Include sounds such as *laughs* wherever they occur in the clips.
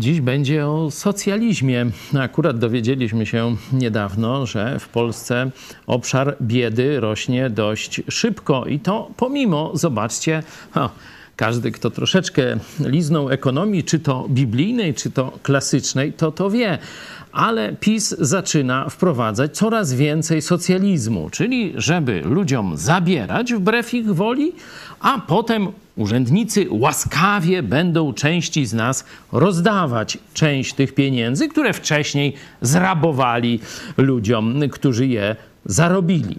Dziś będzie o socjalizmie. Akurat dowiedzieliśmy się niedawno, że w Polsce obszar biedy rośnie dość szybko i to pomimo, zobaczcie, ha, każdy, kto troszeczkę liznął ekonomii, czy to biblijnej, czy to klasycznej, to to wie. Ale PiS zaczyna wprowadzać coraz więcej socjalizmu, czyli żeby ludziom zabierać wbrew ich woli, a potem urzędnicy łaskawie będą części z nas rozdawać część tych pieniędzy, które wcześniej zrabowali ludziom, którzy je zarobili.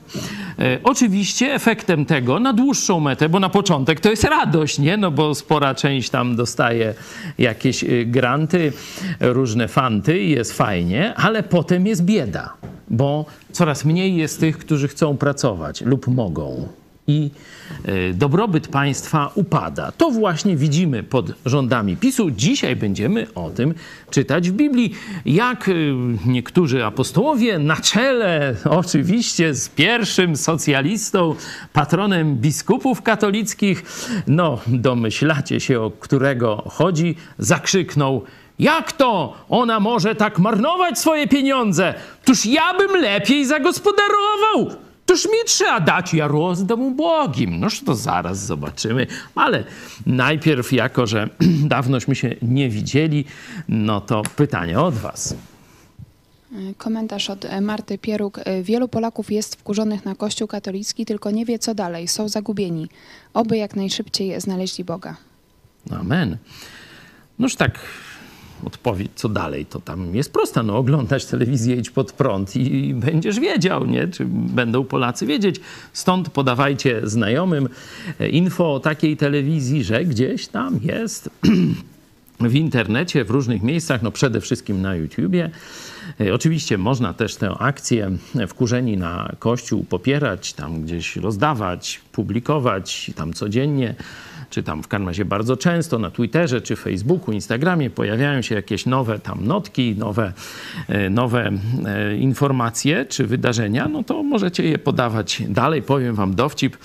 E, oczywiście efektem tego na dłuższą metę, bo na początek to jest radość, nie? No bo spora część tam dostaje jakieś y, granty, różne fanty i jest fajnie, ale potem jest bieda, bo coraz mniej jest tych, którzy chcą pracować lub mogą i e, dobrobyt państwa upada. To właśnie widzimy pod rządami PiSu. Dzisiaj będziemy o tym czytać w Biblii. Jak e, niektórzy apostołowie na czele oczywiście z pierwszym socjalistą, patronem biskupów katolickich, no domyślacie się o którego chodzi, zakrzyknął jak to ona może tak marnować swoje pieniądze? Tuż ja bym lepiej zagospodarował. Toż mi trzeba dać, ja rozdam ubogim. Noż to zaraz zobaczymy. Ale najpierw, jako że *clears throat* dawnośmy się nie widzieli, no to pytanie od was. Komentarz od Marty Pieruk. Wielu Polaków jest wkurzonych na Kościół katolicki, tylko nie wie co dalej. Są zagubieni. Oby jak najszybciej znaleźli Boga. Amen. Noż tak, odpowiedź, co dalej, to tam jest prosta. No, oglądać telewizję, idź pod prąd i, będziesz wiedział, nie? Czy będą Polacy wiedzieć. Stąd podawajcie znajomym info o takiej telewizji, że gdzieś tam jest *clears throat* w internecie, w różnych miejscach, no przede wszystkim na YouTubie. Oczywiście można też tę akcję wkurzeni na Kościół popierać, tam gdzieś rozdawać, publikować, tam codziennie czy tam w każdym razie bardzo często na Twitterze, czy Facebooku, Instagramie pojawiają się jakieś nowe tam notki, nowe, e, nowe e, informacje czy wydarzenia, no to możecie je podawać dalej. Powiem wam dowcip,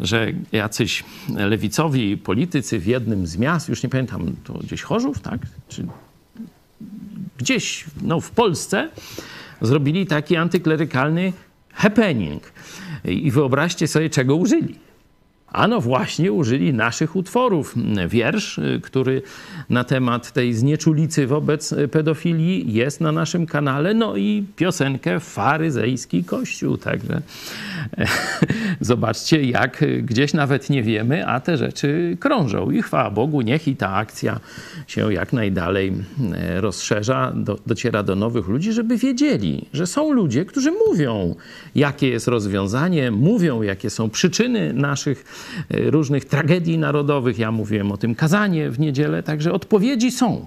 że jacyś lewicowi politycy w jednym z miast, już nie pamiętam, to gdzieś Chorzów, tak? Czy gdzieś no, w Polsce zrobili taki antyklerykalny happening. I wyobraźcie sobie, czego użyli Ano właśnie użyli naszych utworów. Wiersz, y, który na temat tej znieczulicy wobec pedofilii jest na naszym kanale, no i piosenkę Faryzejski Kościół. Także *laughs* zobaczcie, jak gdzieś nawet nie wiemy, a te rzeczy krążą. I chwała Bogu, niech i ta akcja się jak najdalej e, rozszerza, do, dociera do nowych ludzi, żeby wiedzieli, że są ludzie, którzy mówią, jakie jest rozwiązanie, mówią, jakie są przyczyny naszych różnych tragedii narodowych. Ja mówiłem o tym kazanie w niedzielę, także odpowiedzi są.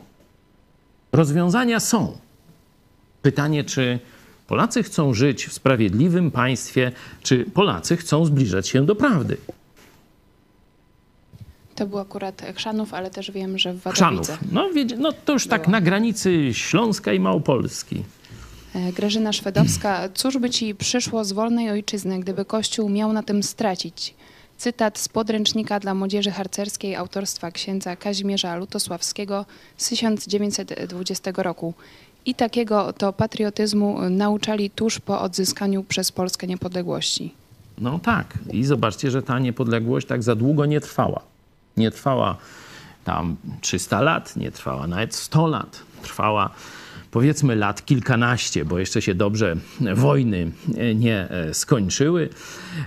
Rozwiązania są. Pytanie, czy Polacy chcą żyć w sprawiedliwym państwie, czy Polacy chcą zbliżać się do prawdy? To był akurat Chrzanów, ale też wiem, że w Wadowicach. Chrzanów. No, no to już tak na granicy Śląska i Małopolski. E, Grażyna Szwedowska. Cóż by ci przyszło z wolnej ojczyzny, gdyby Kościół miał na tym stracić? Cytat z podręcznika dla młodzieży harcerskiej autorstwa księdza Kazimierza Lutosławskiego z 1920 roku. I takiego to patriotyzmu nauczali tuż po odzyskaniu przez Polskę niepodległości. No tak. I zobaczcie, że ta niepodległość tak za długo nie trwała. Nie trwała tam 300 lat, nie trwała nawet 100 lat. Trwała powiedzmy lat kilkanaście, bo jeszcze się dobrze wojny nie e, skończyły.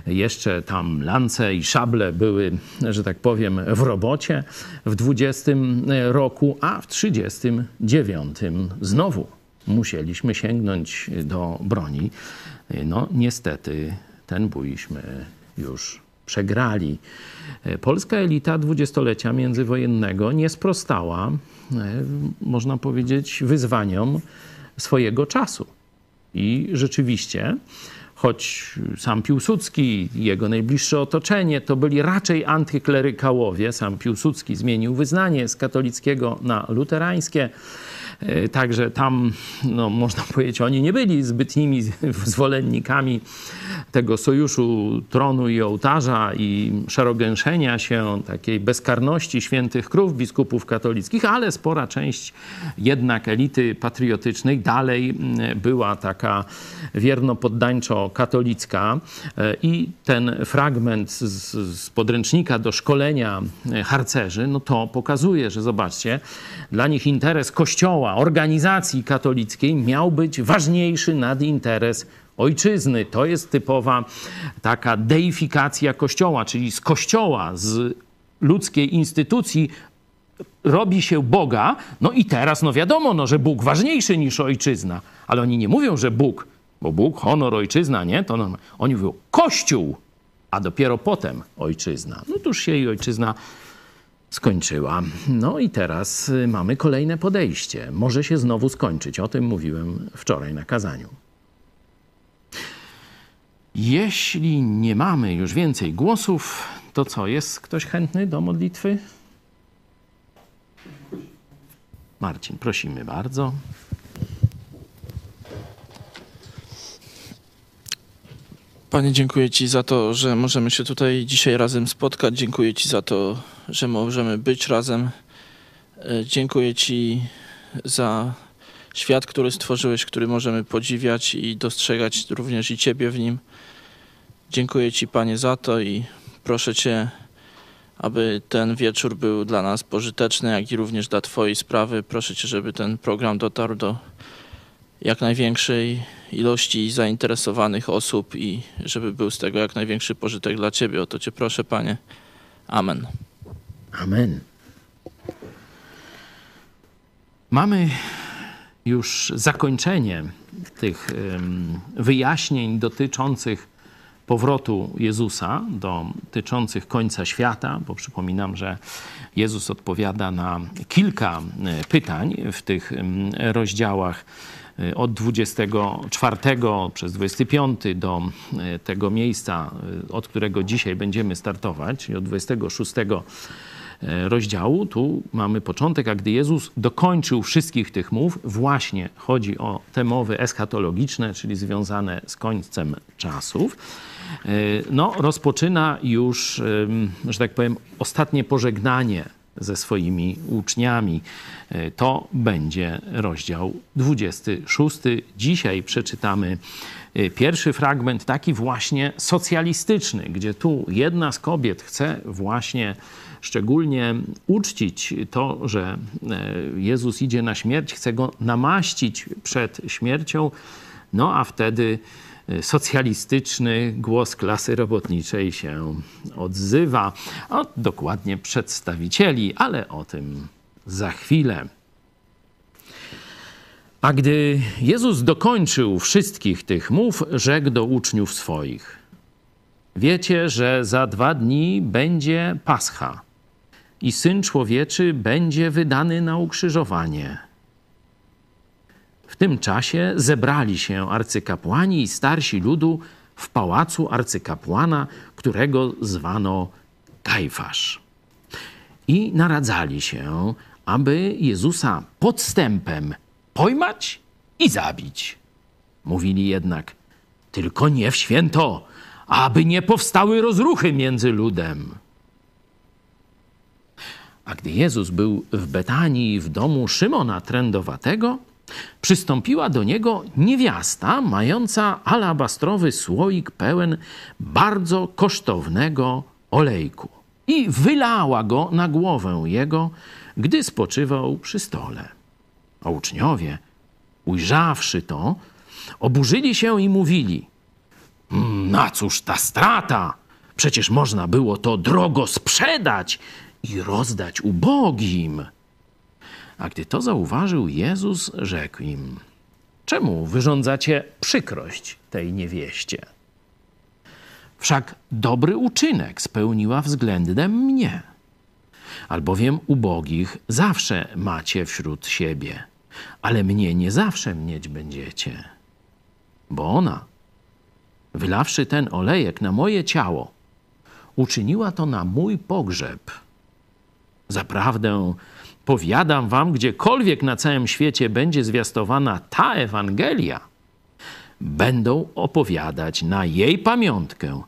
Jeszcze tam lance i szable były, że tak powiem, w robocie w 20 roku, a w 39 znowu musieliśmy sięgnąć do broni. No niestety ten bójśmy już przegrali. Polska elita dwudziestolecia międzywojennego nie sprostała E, można powiedzieć, wyzwaniom swojego czasu. I rzeczywiście, choć sam Piłsudski jego najbliższe otoczenie to byli raczej antyklerykałowie, sam Piłsudski zmienił wyznanie z katolickiego na luterańskie, E, także tam, no, można *laughs* powiedzieć, oni nie byli zbytnimi *laughs* zwolennikami tego sojuszu tronu i ołtarza i szerogęszenia się, takiej bezkarności świętych krów biskupów katolickich, ale spora część jednak elity patriotycznej dalej była taka wierno-poddańczo-katolicka. E, i ten fragment z, z podręcznika do szkolenia harcerzy, no to pokazuje, że zobaczcie, dla nich interes kościoła, organizacji katolickiej miał być ważniejszy nad interes ojczyzny. To jest typowa taka deifikacja kościoła, czyli z kościoła, z ludzkiej instytucji robi się Boga, no i teraz, no wiadomo, no, że Bóg ważniejszy niż ojczyzna, ale oni nie mówią, że Bóg, bo Bóg, honor, ojczyzna, nie? To oni mówią Kościół, a dopiero potem ojczyzna. No tuż się i ojczyzna skończyła. No i teraz y, mamy kolejne podejście. Może się znowu skończyć. O tym mówiłem wczoraj na kazaniu. Jeśli nie mamy już więcej głosów, to co? Jest ktoś chętny do modlitwy? Marcin, prosimy bardzo. Panie, dziękuję Ci za to, że możemy się tutaj dzisiaj razem spotkać. Dziękuję Ci za to, że możemy być razem. E, dziękuję Ci za świat, który stworzyłeś, który możemy podziwiać i dostrzegać również i Ciebie w nim. Dziękuję Ci, Panie, za to i proszę Cię, aby ten wieczór był dla nas pożyteczny, jak i również dla Twojej sprawy. Proszę Cię, żeby ten program dotarł do jak największej ilości zainteresowanych osób i żeby był z tego jak największy pożytek dla Ciebie. O to Cię proszę, Panie. Amen. Amen. Mamy już zakończenie tych wyjaśnień dotyczących powrotu Jezusa, dotyczących końca świata, bo przypominam, że Jezus odpowiada na kilka e, pytań w tych rozdziałach e, od 24 przez 25 do e, tego miejsca, od którego dzisiaj będziemy startować, czyli od 26 rozdziału. Tu mamy początek, a gdy Jezus dokończył wszystkich tych mów, właśnie chodzi o te mowy eschatologiczne, czyli związane z końcem czasów. No, rozpoczyna już, że tak powiem, ostatnie pożegnanie ze swoimi uczniami. E, to będzie rozdział 26. Dzisiaj przeczytamy e, pierwszy fragment, taki właśnie socjalistyczny, gdzie tu jedna z kobiet chce właśnie szczególnie uczcić to, że e, Jezus idzie na śmierć, chce go namaścić przed śmiercią, no a wtedy socjalistyczny głos klasy robotniczej się odzywa. O, dokładnie przedstawicieli, ale o tym za chwilę. A gdy Jezus dokończył wszystkich tych mów, rzekł do uczniów swoich: Wiecie, że za dwa dni będzie Pascha i syn człowieczy będzie wydany na ukrzyżowanie. W tym czasie zebrali się arcykapłani i starsi ludu w pałacu arcykapłana, którego zwano Kajfasz. I naradzali się, aby Jezusa podstępem pojmać i zabić. Mówili jednak, tylko nie w święto, aby nie powstały rozruchy między ludem. A gdy Jezus był w Betanii w domu Szymona Trędowatego, Przystąpiła do niego niewiasta mająca alabastrowy słoik pełen bardzo kosztownego olejku i wylała go na głowę jego, gdy spoczywał przy stole. A uczniowie, ujrzawszy to, oburzyli się i mówili: mm, Na cóż ta strata? Przecież można było to drogo sprzedać i rozdać ubogim. A gdy to zauważył Jezus, rzekł im: Czemu wyrządzacie przykrość tej niewieście? Wszak dobry uczynek spełniła względem mnie. Albowiem ubogich zawsze macie wśród siebie, ale mnie nie zawsze mieć będziecie. Bo ona, wylawszy ten olejek na moje ciało, uczyniła to na mój pogrzeb. Zaprawdę powiadam wam, gdziekolwiek na całym świecie będzie zwiastowana ta Ewangelia, będą opowiadać na jej pamiątkę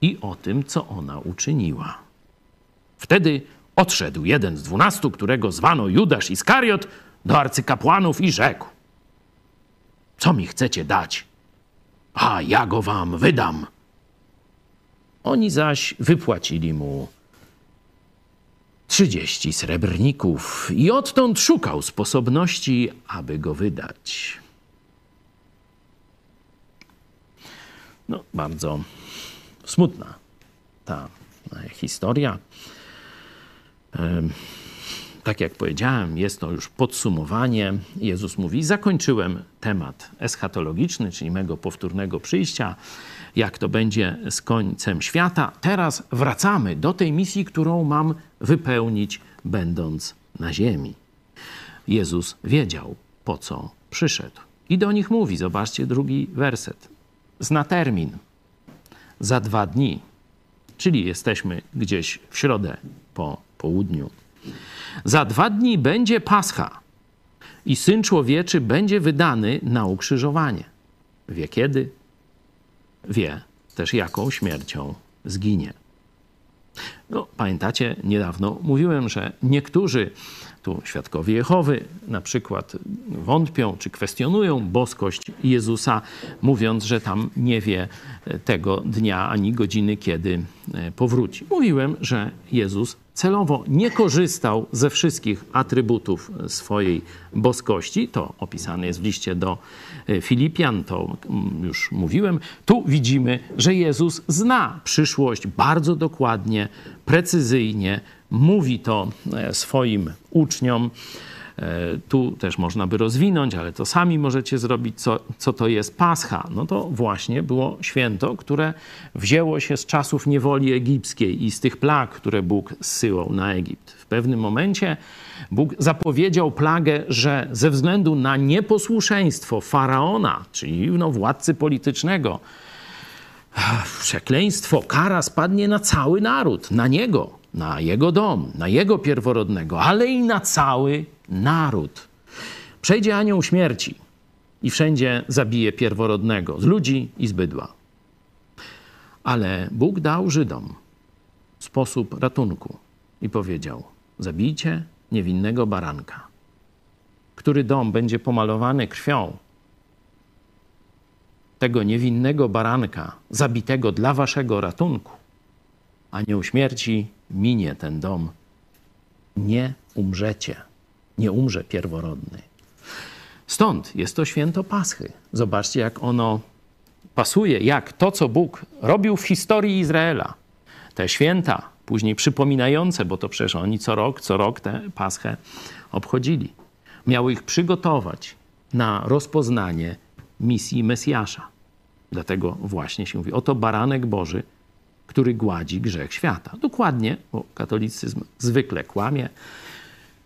i o tym, co ona uczyniła. Wtedy odszedł jeden z dwunastu, którego zwano Judasz Iskariot, do arcykapłanów i rzekł: Co mi chcecie dać? A ja go wam wydam. Oni zaś wypłacili mu trzydzieści srebrników i odtąd szukał sposobności, aby go wydać. No, bardzo smutna ta historia. Tak jak powiedziałem, jest to już podsumowanie. Jezus mówi: Zakończyłem temat eschatologiczny, czyli mego powtórnego przyjścia, jak to będzie z końcem świata. Teraz wracamy do tej misji, którą mam wypełnić, będąc na ziemi. Jezus wiedział, po co przyszedł. I do nich mówi, zobaczcie drugi werset. Zna termin. Za dwa dni, czyli jesteśmy gdzieś w środę po południu. Za dwa dni będzie Pascha i Syn Człowieczy będzie wydany na ukrzyżowanie. Wie kiedy? Wie też jaką śmiercią zginie. No, pamiętacie, niedawno mówiłem, że niektórzy tu świadkowie Jehowy na przykład wątpią czy kwestionują boskość Jezusa, mówiąc, że tam nie wie tego dnia ani godziny, kiedy e, powróci. Mówiłem, że Jezus celowo nie korzystał ze wszystkich atrybutów swojej boskości. To opisane jest w liście do e, Filipian, to mm, już mówiłem. Tu widzimy, że Jezus zna przyszłość bardzo dokładnie, precyzyjnie, mówi to e, swoim uczniom. E, tu też można by rozwinąć, ale to sami możecie zrobić, co, co to jest Pascha. No to właśnie było święto, które wzięło się z czasów niewoli egipskiej i z tych plag, które Bóg zsyłał na Egipt. W pewnym momencie Bóg zapowiedział plagę, że ze względu na nieposłuszeństwo faraona, czyli no, władcy politycznego, przekleństwo, kara spadnie na cały naród, na niego, na jego dom, na jego pierworodnego, ale i na cały naród. Przejdzie anioł śmierci i wszędzie zabije pierworodnego z ludzi i z bydła. Ale Bóg dał Żydom sposób ratunku i powiedział: Zabijcie niewinnego baranka, który dom będzie pomalowany krwią tego niewinnego baranka, zabitego dla waszego ratunku. Anioł śmierci minie ten dom. Nie umrzecie nie umrze pierworodny. Stąd jest to święto Paschy. Zobaczcie, jak ono pasuje, jak to, co Bóg robił w historii Izraela. Te święta, później przypominające, bo to przecież oni co rok, co rok tę Paschę obchodzili. Miały ich przygotować na rozpoznanie misji Mesjasza. Dlatego właśnie się mówi, oto baranek Boży, który gładzi grzech świata. Dokładnie, bo katolicyzm zwykle kłamie,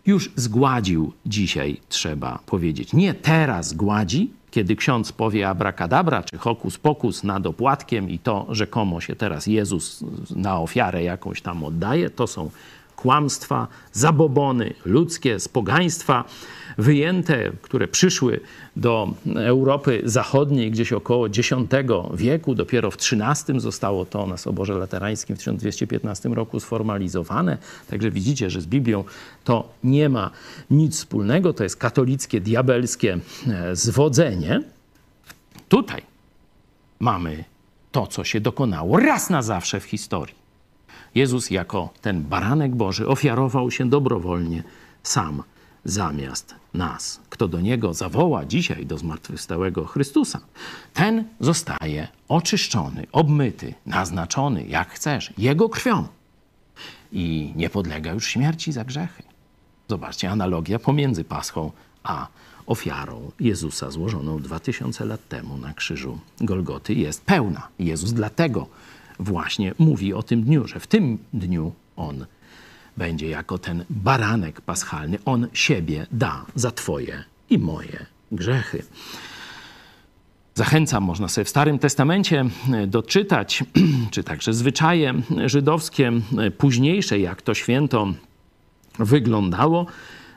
już zgładził dzisiaj, trzeba powiedzieć. Nie teraz gładzi, kiedy ksiądz powie abracadabra czy hokus pokus nad opłatkiem i to rzekomo się teraz Jezus na ofiarę jakąś tam oddaje, to są kłamstwa, zabobony ludzkie z pogaństwa wyjęte, które przyszły do Europy Zachodniej gdzieś około X wieku. Dopiero w XIII zostało to na Soborze Laterańskim w 1215 roku sformalizowane. Także widzicie, że z Biblią to nie ma nic wspólnego. To jest katolickie, diabelskie e, zwodzenie. Tutaj mamy to, co się dokonało raz na zawsze w historii. Jezus jako ten baranek Boży ofiarował się dobrowolnie sam zamiast nas. Kto do Niego zawoła dzisiaj do zmartwychwstałego Chrystusa, ten zostaje oczyszczony, obmyty, naznaczony, jak chcesz, Jego krwią i nie podlega już śmierci za grzechy. Zobaczcie, analogia pomiędzy Paschą a ofiarą Jezusa złożoną dwa tysiące lat temu na krzyżu Golgoty jest pełna. Jezus dlatego właśnie mówi o tym dniu, że w tym dniu On będzie jako ten baranek paschalny. On siebie da za Twoje i moje grzechy. Zachęcam, można sobie w Starym Testamencie e, doczytać, *clears throat* czy także zwyczaje żydowskie, e, późniejsze, jak to święto wyglądało.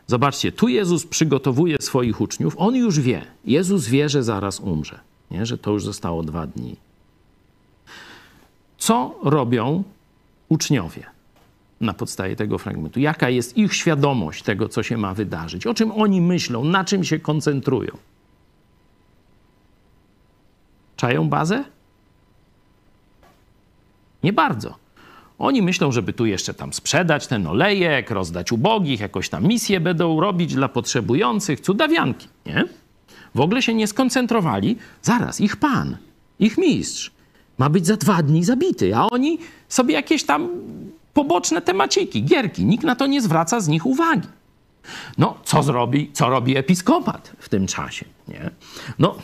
Zobaczcie, tu Jezus przygotowuje swoich uczniów. On już wie. Jezus wie, że zaraz umrze. Nie? Że to już zostało dwa dni. Co robią uczniowie na podstawie tego fragmentu? Jaka jest ich świadomość tego, co się ma wydarzyć? O czym oni myślą? Na czym się koncentrują? Czają bazę? Nie bardzo. Oni myślą, żeby tu jeszcze tam sprzedać ten olejek, rozdać ubogich, jakoś tam misje będą robić dla potrzebujących, cudawianki, nie? W ogóle się nie skoncentrowali. Zaraz, ich pan, ich mistrz ma być za dwa dni zabity, a oni sobie jakieś tam poboczne temaciki, gierki. Nikt na to nie zwraca z nich uwagi. No, co zrobi, co robi episkopat w tym czasie, nie? No,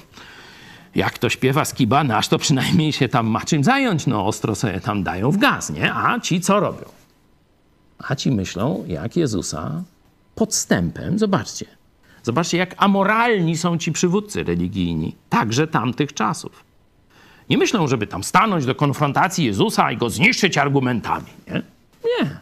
jak to śpiewa skiba nasz, to przynajmniej się tam ma czym zająć. No ostro sobie tam dają w gaz, nie? A ci co robią? A ci myślą, jak Jezusa podstępem, zobaczcie. Zobaczcie, jak amoralni są ci przywódcy religijni, także tamtych czasów. Nie myślą, żeby tam stanąć do konfrontacji Jezusa i go zniszczyć argumentami. Nie. Nie.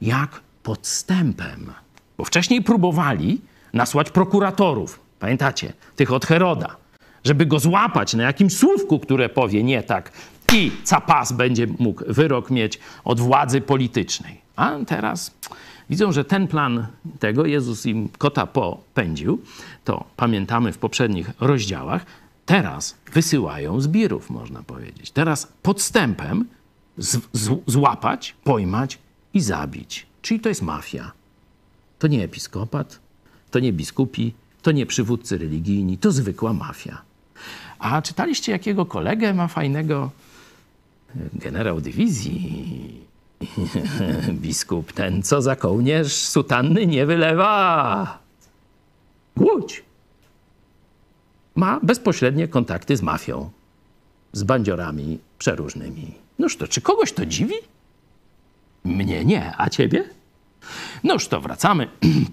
Jak podstępem. Bo wcześniej próbowali nasłać prokuratorów. Pamiętacie? Tych od Heroda żeby go złapać na jakimś słówku, które powie nie tak i capas będzie mógł wyrok mieć od władzy politycznej. A teraz widzą, że ten plan tego Jezus im kota popędził, to pamiętamy w poprzednich rozdziałach, teraz wysyłają zbirów, można powiedzieć. Teraz podstępem z, z, złapać, pojmać i zabić. Czyli to jest mafia. To nie episkopat, to nie biskupi, to nie przywódcy religijni, to zwykła mafia. A czytaliście, jakiego kolegę ma fajnego generał dywizji? *laughs* Biskup ten, co za kołnierz sutanny nie wylewa. Głódź. Ma bezpośrednie kontakty z mafią, z bandziorami przeróżnymi. Noż to, czy kogoś to dziwi? Mnie nie, a ciebie? Noż to wracamy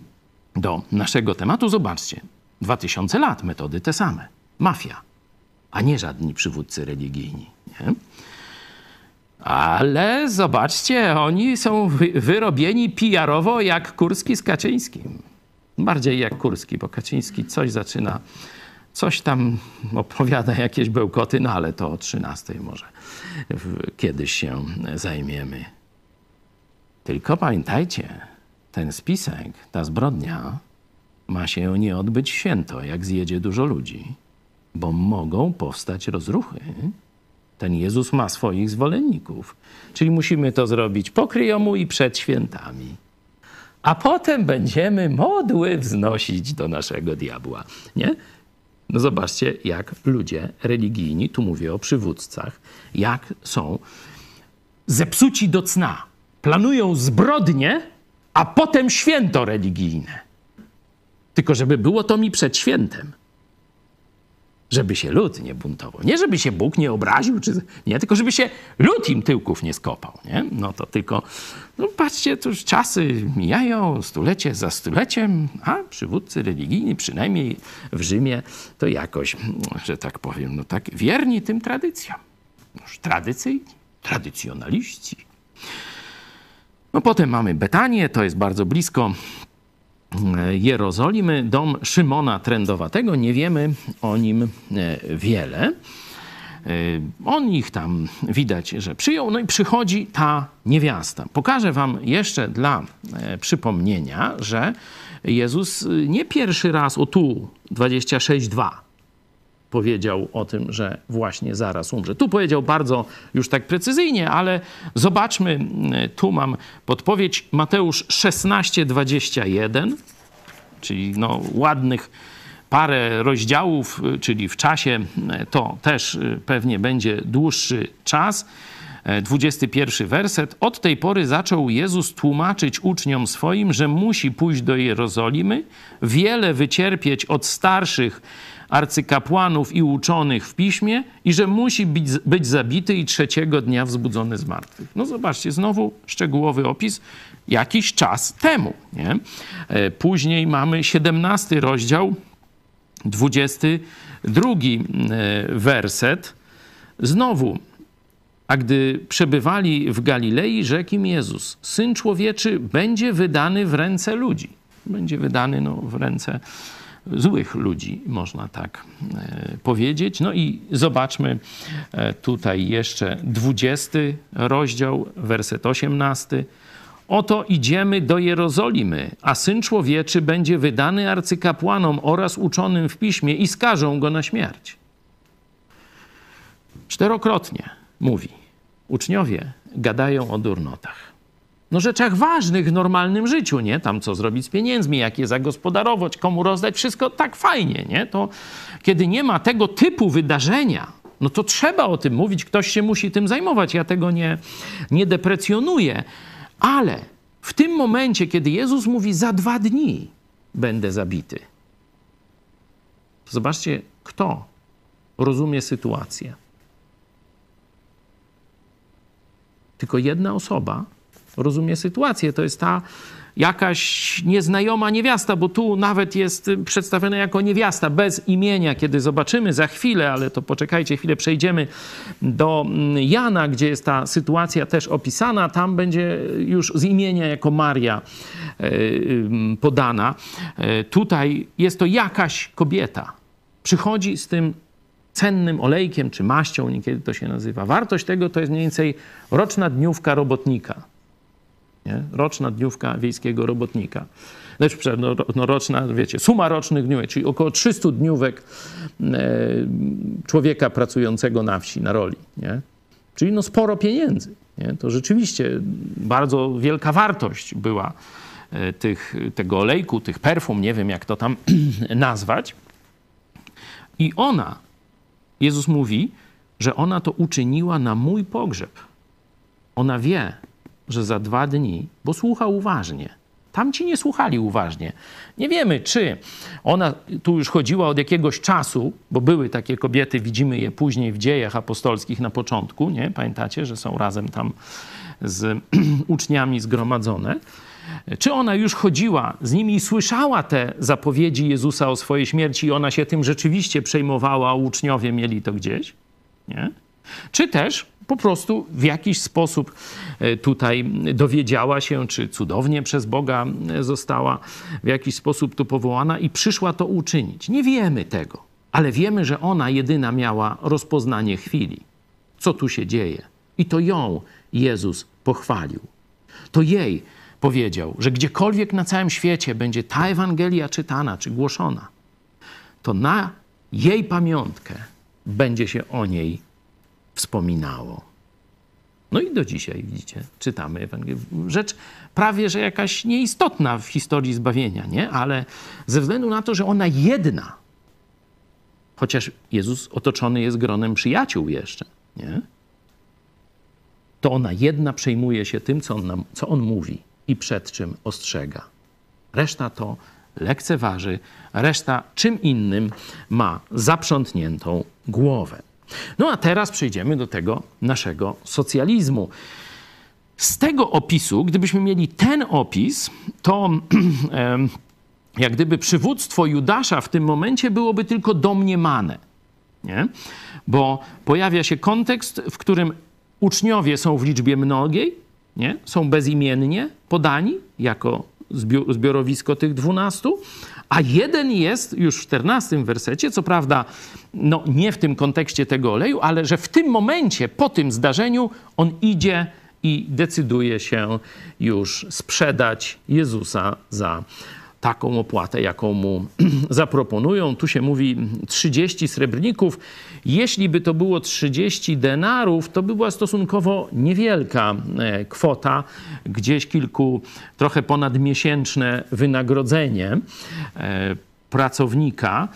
*clears throat* do naszego tematu. Zobaczcie, dwa tysiące lat, metody te same. Mafia a nie żadni przywódcy religijni. Nie? Ale zobaczcie, oni są wyrobieni PR-owo jak Kurski z Kaczyńskim. Bardziej jak Kurski, bo Kaczyński coś zaczyna, coś tam opowiada, jakieś bełkoty, no ale to o 13 może kiedyś się zajmiemy. Tylko pamiętajcie, ten spisek, ta zbrodnia ma się nie odbyć święto, jak zjedzie dużo ludzi bo mogą powstać rozruchy. Ten Jezus ma swoich zwolenników. Czyli musimy to zrobić po kryjomu i przed świętami. A potem będziemy modły wznosić do naszego diabła. Nie? No zobaczcie, jak ludzie religijni, tu mówię o przywódcach, jak są zepsuci do cna. Planują zbrodnie, a potem święto religijne. Tylko żeby było to mi przed świętem żeby się lud nie buntował. Nie żeby się Bóg nie obraził, czy, nie, tylko żeby się lud im tyłków nie skopał. Nie? No to tylko, no patrzcie, to już czasy mijają, stulecie za stuleciem, a przywódcy religijni, przynajmniej w Rzymie, to jakoś, że tak powiem, no tak wierni tym tradycjom. Już tradycyjni, tradycjonaliści. No potem mamy Betanię, to jest bardzo blisko Jerozolimy, dom Szymona Trędowatego. Nie wiemy o nim e, wiele. E, on ich tam widać, że przyjął, no i przychodzi ta niewiasta. Pokażę wam jeszcze dla e, przypomnienia, że Jezus nie pierwszy raz, o tu 26.2, powiedział o tym, że właśnie zaraz umrze. Tu powiedział bardzo już tak precyzyjnie, ale zobaczmy, tu mam podpowiedź Mateusz 16:21, czyli no ładnych parę rozdziałów, czyli w czasie to też pewnie będzie dłuższy czas. 21 werset. Od tej pory zaczął Jezus tłumaczyć uczniom swoim, że musi pójść do Jerozolimy, wiele wycierpieć od starszych arcykapłanów i uczonych w piśmie i że musi być, być zabity i trzeciego dnia wzbudzony z martwych. No zobaczcie, znowu szczegółowy opis jakiś czas temu. Nie? E, później mamy 17 rozdział, 22 e, werset. Znowu, a gdy przebywali w Galilei, rzekł im Jezus: Syn człowieczy będzie wydany w ręce ludzi. będzie wydany no, w ręce złych ludzi, można tak e, powiedzieć. No i zobaczmy e, tutaj jeszcze 20 rozdział, werset 18. Oto idziemy do Jerozolimy, a Syn Człowieczy będzie wydany arcykapłanom oraz uczonym w piśmie i skażą go na śmierć. Czterokrotnie mówi, uczniowie gadają o durnotach. No rzeczach ważnych w normalnym życiu, nie? Tam co zrobić z pieniędzmi, jak je zagospodarować, komu rozdać, wszystko tak fajnie, nie? To kiedy nie ma tego typu wydarzenia, no to trzeba o tym mówić, ktoś się musi tym zajmować. Ja tego nie, nie deprecjonuję, ale w tym momencie, kiedy Jezus mówi, za dwa dni będę zabity, zobaczcie, kto rozumie sytuację. Tylko jedna osoba rozumie sytuację. To jest ta jakaś nieznajoma niewiasta, bo tu nawet jest przedstawiona jako niewiasta bez imienia, kiedy zobaczymy za chwilę, ale to poczekajcie chwilę, przejdziemy do mm, Jana, gdzie jest ta sytuacja też opisana, tam będzie już z imienia jako Maria e, podana. E, tutaj jest to jakaś kobieta. Przychodzi z tym cennym olejkiem czy maścią, niekiedy to się nazywa. Wartość tego to jest mniej więcej roczna dniówka robotnika nie? Roczna dniówka wiejskiego robotnika. Znaczy, no, no roczna, wiecie, suma rocznych dniówek, czyli około 300 dniówek e, człowieka pracującego na wsi, na roli. Nie? Czyli no sporo pieniędzy. Nie? To rzeczywiście bardzo wielka wartość była e, tych, tego olejku, tych perfum, nie wiem jak to tam *clears throat* nazwać. I ona, Jezus mówi, że ona to uczyniła na mój pogrzeb. Ona wie, że za dwa dni, bo słucha uważnie. Tamci nie słuchali uważnie. Nie wiemy, czy ona tu już chodziła od jakiegoś czasu, bo były takie kobiety, widzimy je później w dziejach apostolskich na początku, nie? Pamiętacie, że są razem tam z *clears throat* uczniami zgromadzone. Czy ona już chodziła z nimi i słyszała te zapowiedzi Jezusa o swojej śmierci i ona się tym rzeczywiście przejmowała, a uczniowie mieli to gdzieś? Nie? Czy też po prostu w jakiś sposób e, tutaj dowiedziała się, czy cudownie przez Boga e, została w jakiś sposób tu powołana i przyszła to uczynić. Nie wiemy tego, ale wiemy, że ona jedyna miała rozpoznanie chwili. Co tu się dzieje? I to ją Jezus pochwalił. To jej powiedział, że gdziekolwiek na całym świecie będzie ta Ewangelia czytana czy głoszona, to na jej pamiątkę będzie się o niej wspominało. No i do dzisiaj, widzicie, czytamy Ewangelię. Rzecz prawie, że jakaś nieistotna w historii zbawienia, nie? Ale ze względu na to, że ona jedna, chociaż Jezus otoczony jest gronem przyjaciół jeszcze, nie? To ona jedna przejmuje się tym, co on, nam, co on mówi i przed czym ostrzega. Reszta to lekceważy, reszta czym innym ma zaprzątniętą głowę. No a teraz przejdziemy do tego naszego socjalizmu. Z tego opisu, gdybyśmy mieli ten opis, to *clears throat* jak gdyby przywództwo Judasza w tym momencie byłoby tylko domniemane. Nie? Bo pojawia się kontekst, w którym uczniowie są w liczbie mnogiej, nie? są bezimiennie podani jako zbiorowisko tych dwunastu, a jeden jest już w 14 wersecie, co prawda no, nie w tym kontekście tego oleju, ale że w tym momencie, po tym zdarzeniu, on idzie i decyduje się już sprzedać Jezusa za taką opłatę, jaką mu *clears throat* zaproponują. Tu się mówi 30 srebrników. Jeśli by to było 30 denarów, to by była stosunkowo niewielka e, kwota, gdzieś kilku, trochę ponadmiesięczne wynagrodzenie e, pracownika,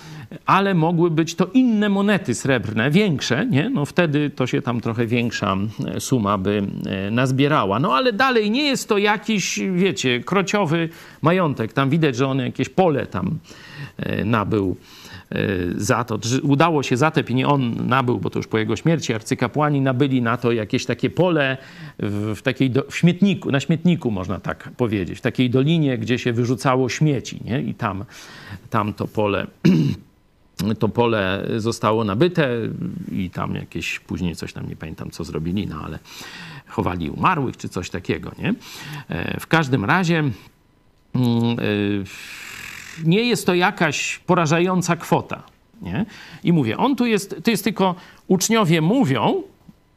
ale mogły być to inne monety srebrne, większe, nie? No wtedy to się tam trochę większa e, suma by e, nazbierała. No ale dalej nie jest to jakiś, wiecie, krociowy majątek. Tam widać, że on jakieś pole tam e, nabył za to. Udało się zatep i nie on nabył, bo to już po jego śmierci arcykapłani nabyli na to jakieś takie pole w, takiej do, w śmietniku, na śmietniku można tak powiedzieć, w takiej dolinie, gdzie się wyrzucało śmieci, nie? I tam, tam to pole *clears throat* to pole zostało nabyte i tam jakieś później coś tam nie pamiętam co zrobili, no ale chowali umarłych czy coś takiego, nie? E, w każdym razie mm, y, nie jest to jakaś porażająca kwota. Nie? I mówię, on tu jest, to jest tylko, uczniowie mówią,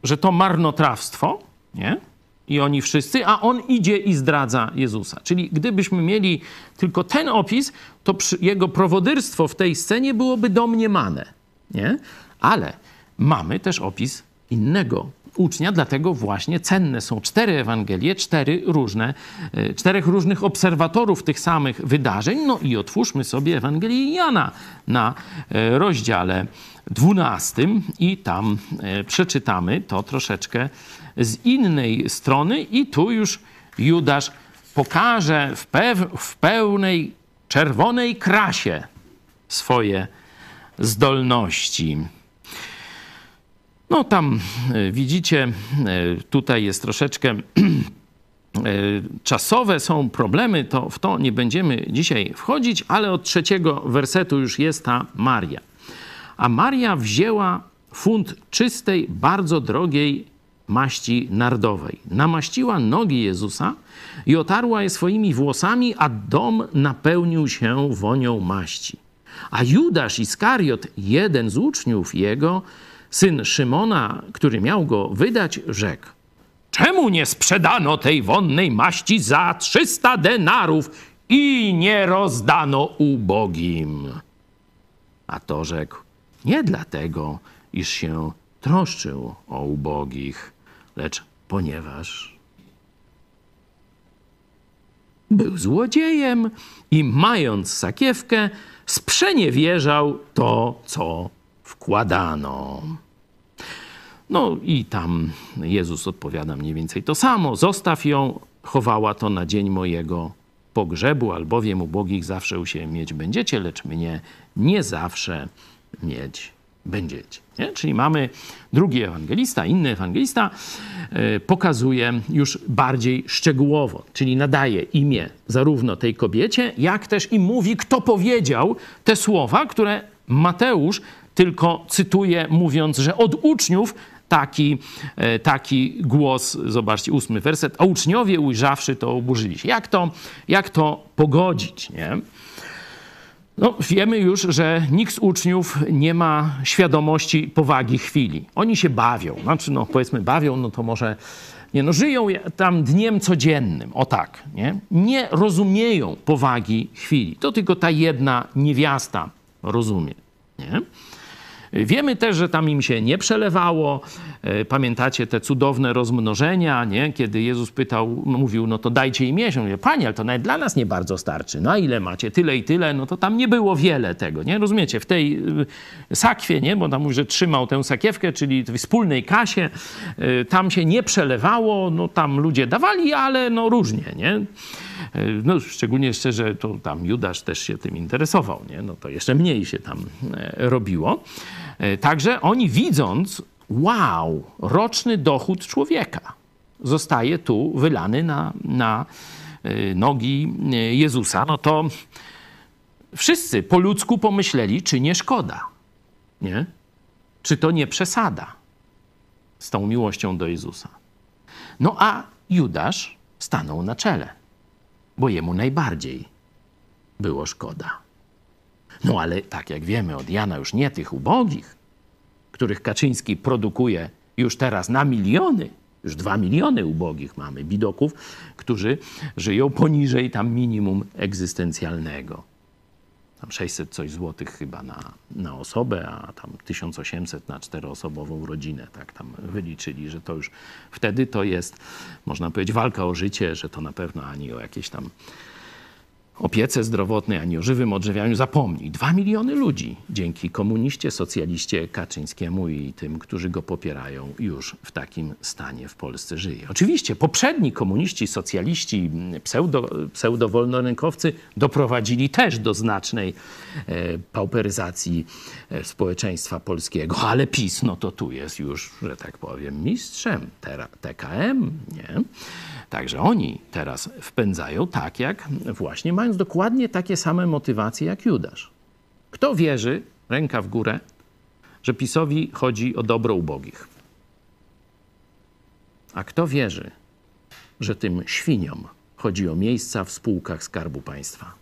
że to marnotrawstwo, nie? I oni wszyscy, a on idzie i zdradza Jezusa. Czyli gdybyśmy mieli tylko ten opis, to jego prowodyrstwo w tej scenie byłoby domniemane, nie? Ale mamy też opis innego ucznia, dlatego właśnie cenne są cztery Ewangelie, cztery różne, e, czterech różnych obserwatorów tych samych wydarzeń. No i otwórzmy sobie Ewangelię Jana na e, rozdziale dwunastym i tam e, przeczytamy to troszeczkę z innej strony i tu już Judasz pokaże w, pew- w pełnej czerwonej krasie swoje zdolności. No tam e, widzicie, e, tutaj jest troszeczkę *clears throat* e, czasowe są problemy, to w to nie będziemy dzisiaj wchodzić, ale od trzeciego wersetu już jest ta Maria. A Maria wzięła funt czystej, bardzo drogiej maści nardowej. Namaściła nogi Jezusa i otarła je swoimi włosami, a dom napełnił się wonią maści. A Judasz Iskariot, jeden z uczniów jego, syn Szymona, który miał go wydać, rzekł: Czemu nie sprzedano tej wonnej maści za 300 denarów i nie rozdano ubogim? A to rzekł: Nie dlatego, iż się troszczył o ubogich, lecz ponieważ był złodziejem i mając sakiewkę, sprzeniewierzał to, co wkładano. No i tam Jezus odpowiada mniej więcej to samo. Zostaw ją, chowała to na dzień mojego pogrzebu, albowiem ubogich zawsze u siebie mieć będziecie, lecz mnie nie zawsze mieć będziecie. Nie? Czyli mamy drugi ewangelista, inny ewangelista, yy, pokazuje już bardziej szczegółowo, czyli nadaje imię zarówno tej kobiecie, jak też i mówi, kto powiedział te słowa, które Mateusz tylko cytuje, mówiąc, że od uczniów taki, e, taki głos, zobaczcie, ósmy werset, a uczniowie ujrzawszy to oburzyli się. Jak to, jak to pogodzić, nie? No, wiemy już, że nikt z uczniów nie ma świadomości powagi chwili. Oni się bawią, znaczy, no powiedzmy bawią, no to może, nie no, żyją tam dniem codziennym, o tak, nie? Nie rozumieją powagi chwili. To tylko ta jedna niewiasta rozumie, nie? Wiemy też, że tam im się nie przelewało. E, pamiętacie te cudowne rozmnożenia, nie? kiedy Jezus pytał, mówił, no to dajcie im jeść. Mówię, Panie, ale to nawet dla nas nie bardzo starczy. No a ile macie? Tyle i tyle. No to tam nie było wiele tego, nie? Rozumiecie? W tej e, sakwie, nie? Bo tam mówi, że trzymał tę sakiewkę, czyli w wspólnej kasie. E, tam się nie przelewało, no tam ludzie dawali, ale no różnie, nie? No, szczególnie jeszcze, że to tam Judasz też się tym interesował, nie? No to jeszcze mniej się tam robiło. E, także oni widząc, wow, roczny dochód człowieka zostaje tu wylany na, na e, nogi e, Jezusa, no to wszyscy po ludzku pomyśleli, czy nie szkoda, nie? Czy to nie przesada z tą miłością do Jezusa. No a Judasz stanął na czele, bo jemu najbardziej było szkoda. No ale tak jak wiemy od Jana, już nie tych ubogich, których Kaczyński produkuje już teraz na miliony, już dwa miliony ubogich mamy, bidoków, którzy żyją poniżej tam minimum egzystencjalnego. Tam 600 coś złotych chyba na, na osobę, a tam 1800 na czteroosobową rodzinę. Tak tam wyliczyli, że to już wtedy to jest, można powiedzieć, walka o życie, że to na pewno ani o jakieś tam opiece zdrowotnej, ani o żywym odżywianiu zapomnij. Dwa miliony ludzi dzięki komuniście, socjaliście Kaczyńskiemu i tym, którzy go popierają, już w takim stanie w Polsce żyje. Oczywiście poprzedni komuniści, socjaliści, pseudo, pseudowolnorynkowcy doprowadzili też do znacznej e, pauperyzacji e, społeczeństwa polskiego, ale PiS, no to tu jest już, że tak powiem, mistrzem. TKM, nie? Także oni teraz wpędzają tak, jak właśnie mając dokładnie takie same motywacje jak Judasz. Kto wierzy, ręka w górę, że PiSowi chodzi o dobro ubogich? A kto wierzy, że tym świniom chodzi o miejsca w spółkach Skarbu Państwa.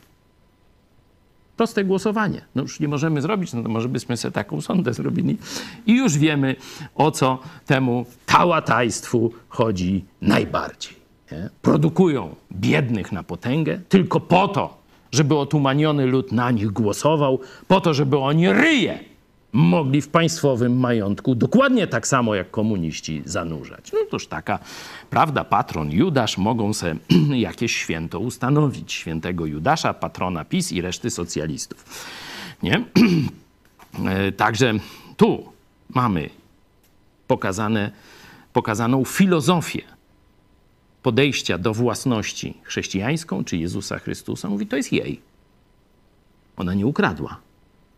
Proste głosowanie. No już nie możemy zrobić, no to może byśmy sobie taką sondę zrobili. I już wiemy, o co temu tałatajstwu chodzi najbardziej. Nie? Produkują biednych na potęgę tylko po to, żeby otumaniony lud na nich głosował, po to, żeby oni ryje mogli w państwowym majątku dokładnie tak samo jak komuniści zanurzać. No toż taka prawda, patron Judasz mogą se *clears throat* jakieś święto ustanowić. Świętego Judasza, patrona PiS i reszty socjalistów. Nie? *clears throat* E, także tu mamy pokazane, pokazaną filozofię podejścia do własności chrześcijańską czy Jezusa Chrystusa. Mówi, to jest jej. Ona nie ukradła.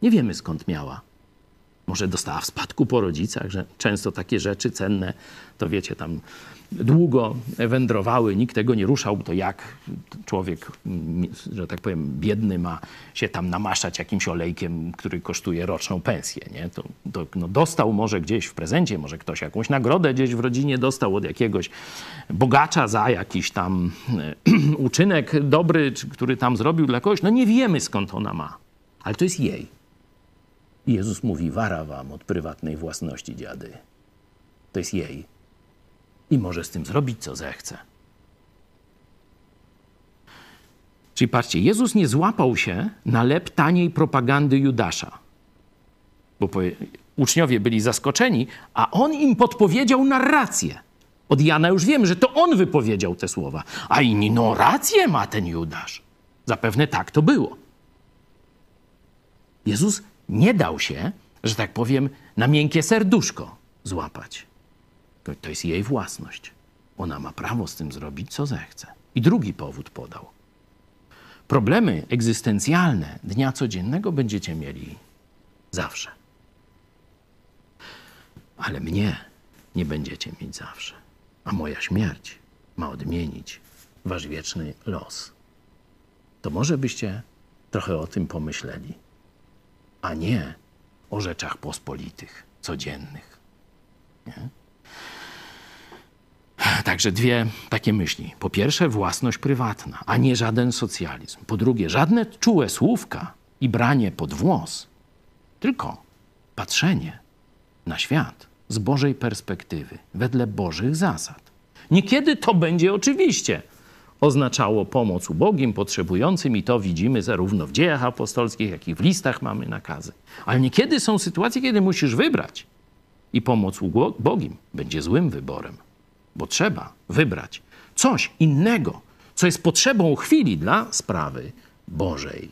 Nie wiemy skąd miała może dostała w spadku po rodzicach, że często takie rzeczy cenne, to wiecie, tam długo wędrowały, nikt tego nie ruszał, to jak człowiek, że tak powiem, biedny ma się tam namaszczać jakimś olejkiem, który kosztuje roczną pensję, nie? To, to no dostał może gdzieś w prezencie, może ktoś jakąś nagrodę gdzieś w rodzinie dostał od jakiegoś bogacza za jakiś tam *clears throat* uczynek dobry, który tam zrobił dla kogoś, no nie wiemy skąd ona ma, ale to jest jej. Jezus mówi: Wara wam od prywatnej własności dziady. To jest jej. I może z tym zrobić, co zechce. Czyli patrzcie, Jezus nie złapał się na lep taniej propagandy Judasza. Bo uczniowie byli zaskoczeni, a on im podpowiedział narrację. Od Jana już wiemy, że to on wypowiedział te słowa. A inni, no rację ma ten Judasz. Zapewne tak to było. Jezus nie dał się, że tak powiem, na miękkie serduszko złapać. To jest jej własność. Ona ma prawo z tym zrobić, co zechce. I drugi powód podał. Problemy egzystencjalne dnia codziennego będziecie mieli zawsze. Ale mnie nie będziecie mieć zawsze. A moja śmierć ma odmienić wasz wieczny los. To może byście trochę o tym pomyśleli a nie o rzeczach pospolitych, codziennych. Nie? Także dwie takie myśli. Po pierwsze, własność prywatna, a nie żaden socjalizm. Po drugie, żadne czułe słówka i branie pod włos, tylko patrzenie na świat z Bożej perspektywy, wedle Bożych zasad. Niekiedy to będzie oczywiście oznaczało pomoc ubogim, potrzebującym i to widzimy zarówno w dziejach apostolskich, jak i w listach mamy nakazy. Ale niekiedy są sytuacje, kiedy musisz wybrać i pomoc ubogim będzie złym wyborem, bo trzeba wybrać coś innego, co jest potrzebą chwili dla sprawy Bożej.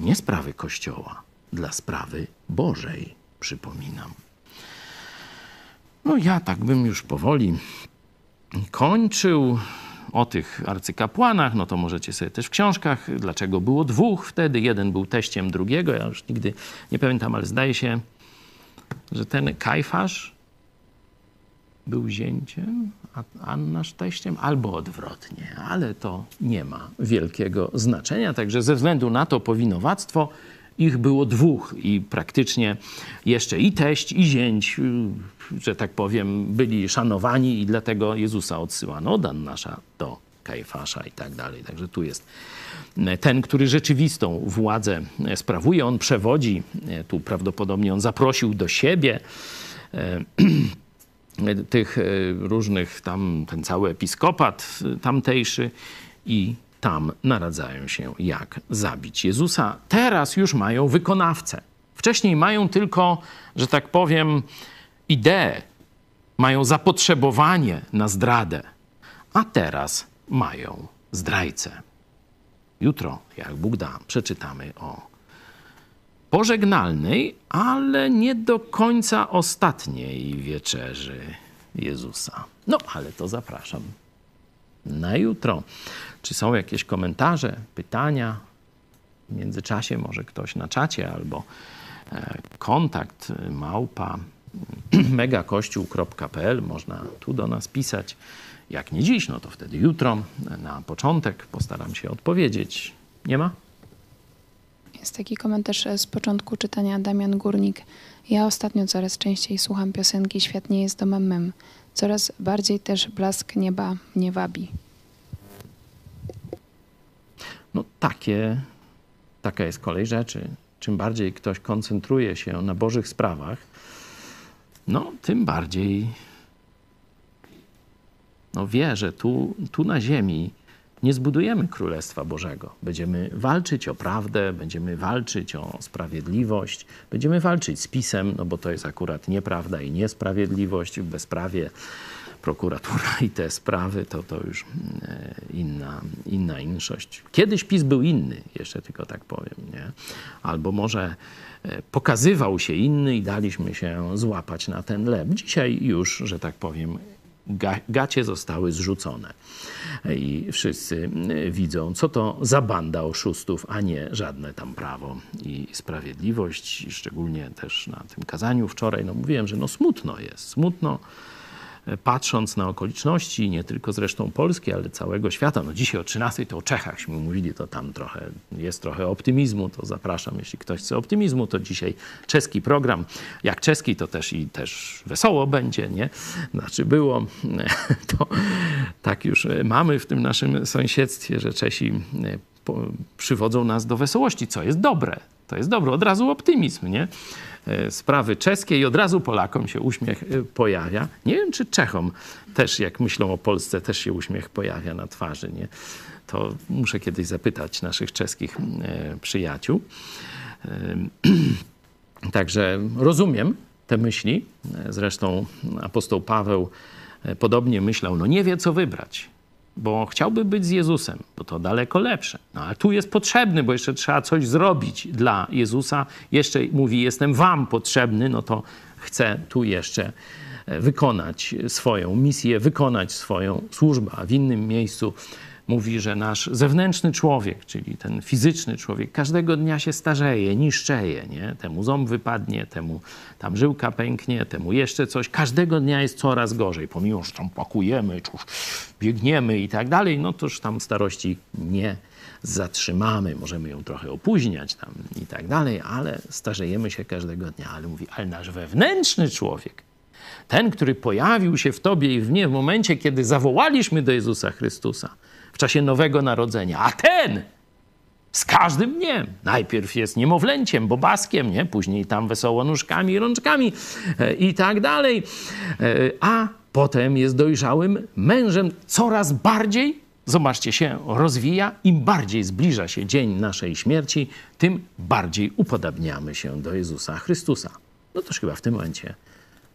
Nie sprawy Kościoła, dla sprawy Bożej, przypominam. No ja tak bym już powoli kończył o tych arcykapłanach, no to możecie sobie też w książkach, dlaczego było dwóch wtedy. Jeden był teściem drugiego, ja już nigdy nie pamiętam, ale zdaje się, że ten Kajfasz był zięciem, a Annasz teściem, albo odwrotnie, ale to nie ma wielkiego znaczenia. Także ze względu na to powinowactwo ich było dwóch i praktycznie jeszcze i teść, i zięć, że tak powiem, byli szanowani i dlatego Jezusa odsyłano od Annasza do Kajfasza i tak dalej. Także tu jest ten, który rzeczywistą władzę sprawuje. On przewodzi, tu prawdopodobnie on zaprosił do siebie *clears throat* tych różnych tam, ten cały episkopat tamtejszy i tam naradzają się, jak zabić Jezusa. Teraz już mają wykonawcę. Wcześniej mają tylko, że tak powiem, ideę, mają zapotrzebowanie na zdradę, a teraz mają zdrajcę. Jutro, jak Bóg da, przeczytamy o pożegnalnej, ale nie do końca ostatniej wieczerzy Jezusa. No, ale to zapraszam na jutro. Czy są jakieś komentarze, pytania? W międzyczasie może ktoś na czacie albo e, kontakt małpa *clears throat* megakościół.pl można tu do nas pisać. Jak nie dziś, no to wtedy jutro na początek postaram się odpowiedzieć. Nie ma? Jest taki komentarz z początku czytania Damian Górnik. Ja ostatnio coraz częściej słucham piosenki Świat nie jest domem mym. Coraz bardziej też blask nieba mnie wabi. takie, taka jest kolej rzeczy. Czym bardziej ktoś koncentruje się na Bożych sprawach, no tym bardziej no, wie, że tu, tu na ziemi nie zbudujemy Królestwa Bożego. Będziemy walczyć o prawdę, będziemy walczyć o sprawiedliwość, będziemy walczyć z pisem, no bo to jest akurat nieprawda i niesprawiedliwość bezprawie. Prokuratura i te sprawy to, to już e, inna, inna inszość. Kiedyś PiS był inny, jeszcze tylko tak powiem, nie? Albo może e, pokazywał się inny i daliśmy się złapać na ten lep. Dzisiaj już, że tak powiem, gacie zostały zrzucone. I wszyscy y, widzą, co to za banda oszustów, a nie żadne tam prawo i sprawiedliwość. Szczególnie też na tym kazaniu wczoraj, no mówiłem, że no smutno jest, smutno patrząc na okoliczności, nie tylko zresztą Polski, ale całego świata. No dzisiaj o 13 to o Czechachśmy mówili, to tam trochę jest trochę optymizmu, to zapraszam, jeśli ktoś chce optymizmu, to dzisiaj czeski program. Jak czeski, to też i też wesoło będzie, nie? Znaczy było, *laughs* to tak już mamy w tym naszym sąsiedztwie, że Czesi przywodzą nas do wesołości, co jest dobre. To jest dobre, od razu optymizm, nie? E, sprawy czeskie i od razu Polakom się uśmiech e, pojawia. Nie wiem, czy Czechom też, jak myślą o Polsce, też się uśmiech pojawia na twarzy. Nie? To muszę kiedyś zapytać naszych czeskich e, przyjaciół. *clears throat* Także rozumiem te myśli. Zresztą apostoł Paweł podobnie myślał, no nie wie co wybrać bo chciałby być z Jezusem, bo to daleko lepsze. No ale tu jest potrzebny, bo jeszcze trzeba coś zrobić dla Jezusa. Jeszcze mówi, jestem wam potrzebny, no to chcę tu jeszcze e, wykonać swoją misję, wykonać swoją służbę, a w innym miejscu mówi, że nasz zewnętrzny człowiek, czyli ten fizyczny człowiek, każdego dnia się starzeje, niszczeje, nie? Temu ząb wypadnie, temu tam żyłka pęknie, temu jeszcze coś. Każdego dnia jest coraz gorzej, pomimo, że tam pakujemy, czy biegniemy i tak dalej, no toż tam starości nie zatrzymamy, możemy ją trochę opóźniać tam i tak dalej, ale starzejemy się każdego dnia. Ale mówi, ale nasz wewnętrzny człowiek, ten, który pojawił się w tobie i w mnie w momencie, kiedy zawołaliśmy do Jezusa Chrystusa, w czasie Nowego Narodzenia. A ten z każdym dniem. Najpierw jest niemowlęciem, bobaskiem, nie? później tam wesoło nóżkami, rączkami e, i tak dalej. E, a potem jest dojrzałym mężem coraz bardziej, zobaczcie, się rozwija. Im bardziej zbliża się dzień naszej śmierci, tym bardziej upodabniamy się do Jezusa Chrystusa. No to chyba w tym momencie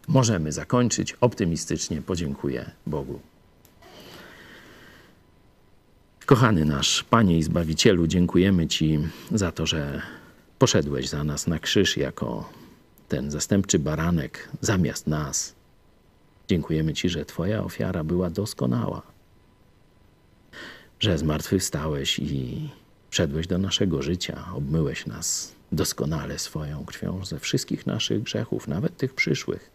możemy zakończyć optymistycznie. Podziękuję Bogu. Kochany nasz Panie i Zbawicielu, dziękujemy Ci za to, że poszedłeś za nas na krzyż jako ten zastępczy baranek zamiast nas. Dziękujemy Ci, że Twoja ofiara była doskonała, że zmartwychwstałeś i wszedłeś do naszego życia, obmyłeś nas doskonale swoją krwią ze wszystkich naszych grzechów, nawet tych przyszłych.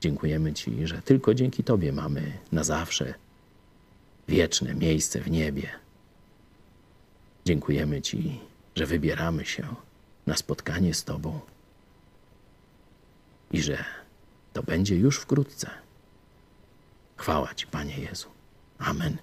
Dziękujemy Ci, że tylko dzięki Tobie mamy na zawsze wieczne miejsce w niebie. Dziękujemy Ci, że wybieramy się na spotkanie z Tobą i że to będzie już wkrótce. Chwała Ci, Panie Jezu. Amen.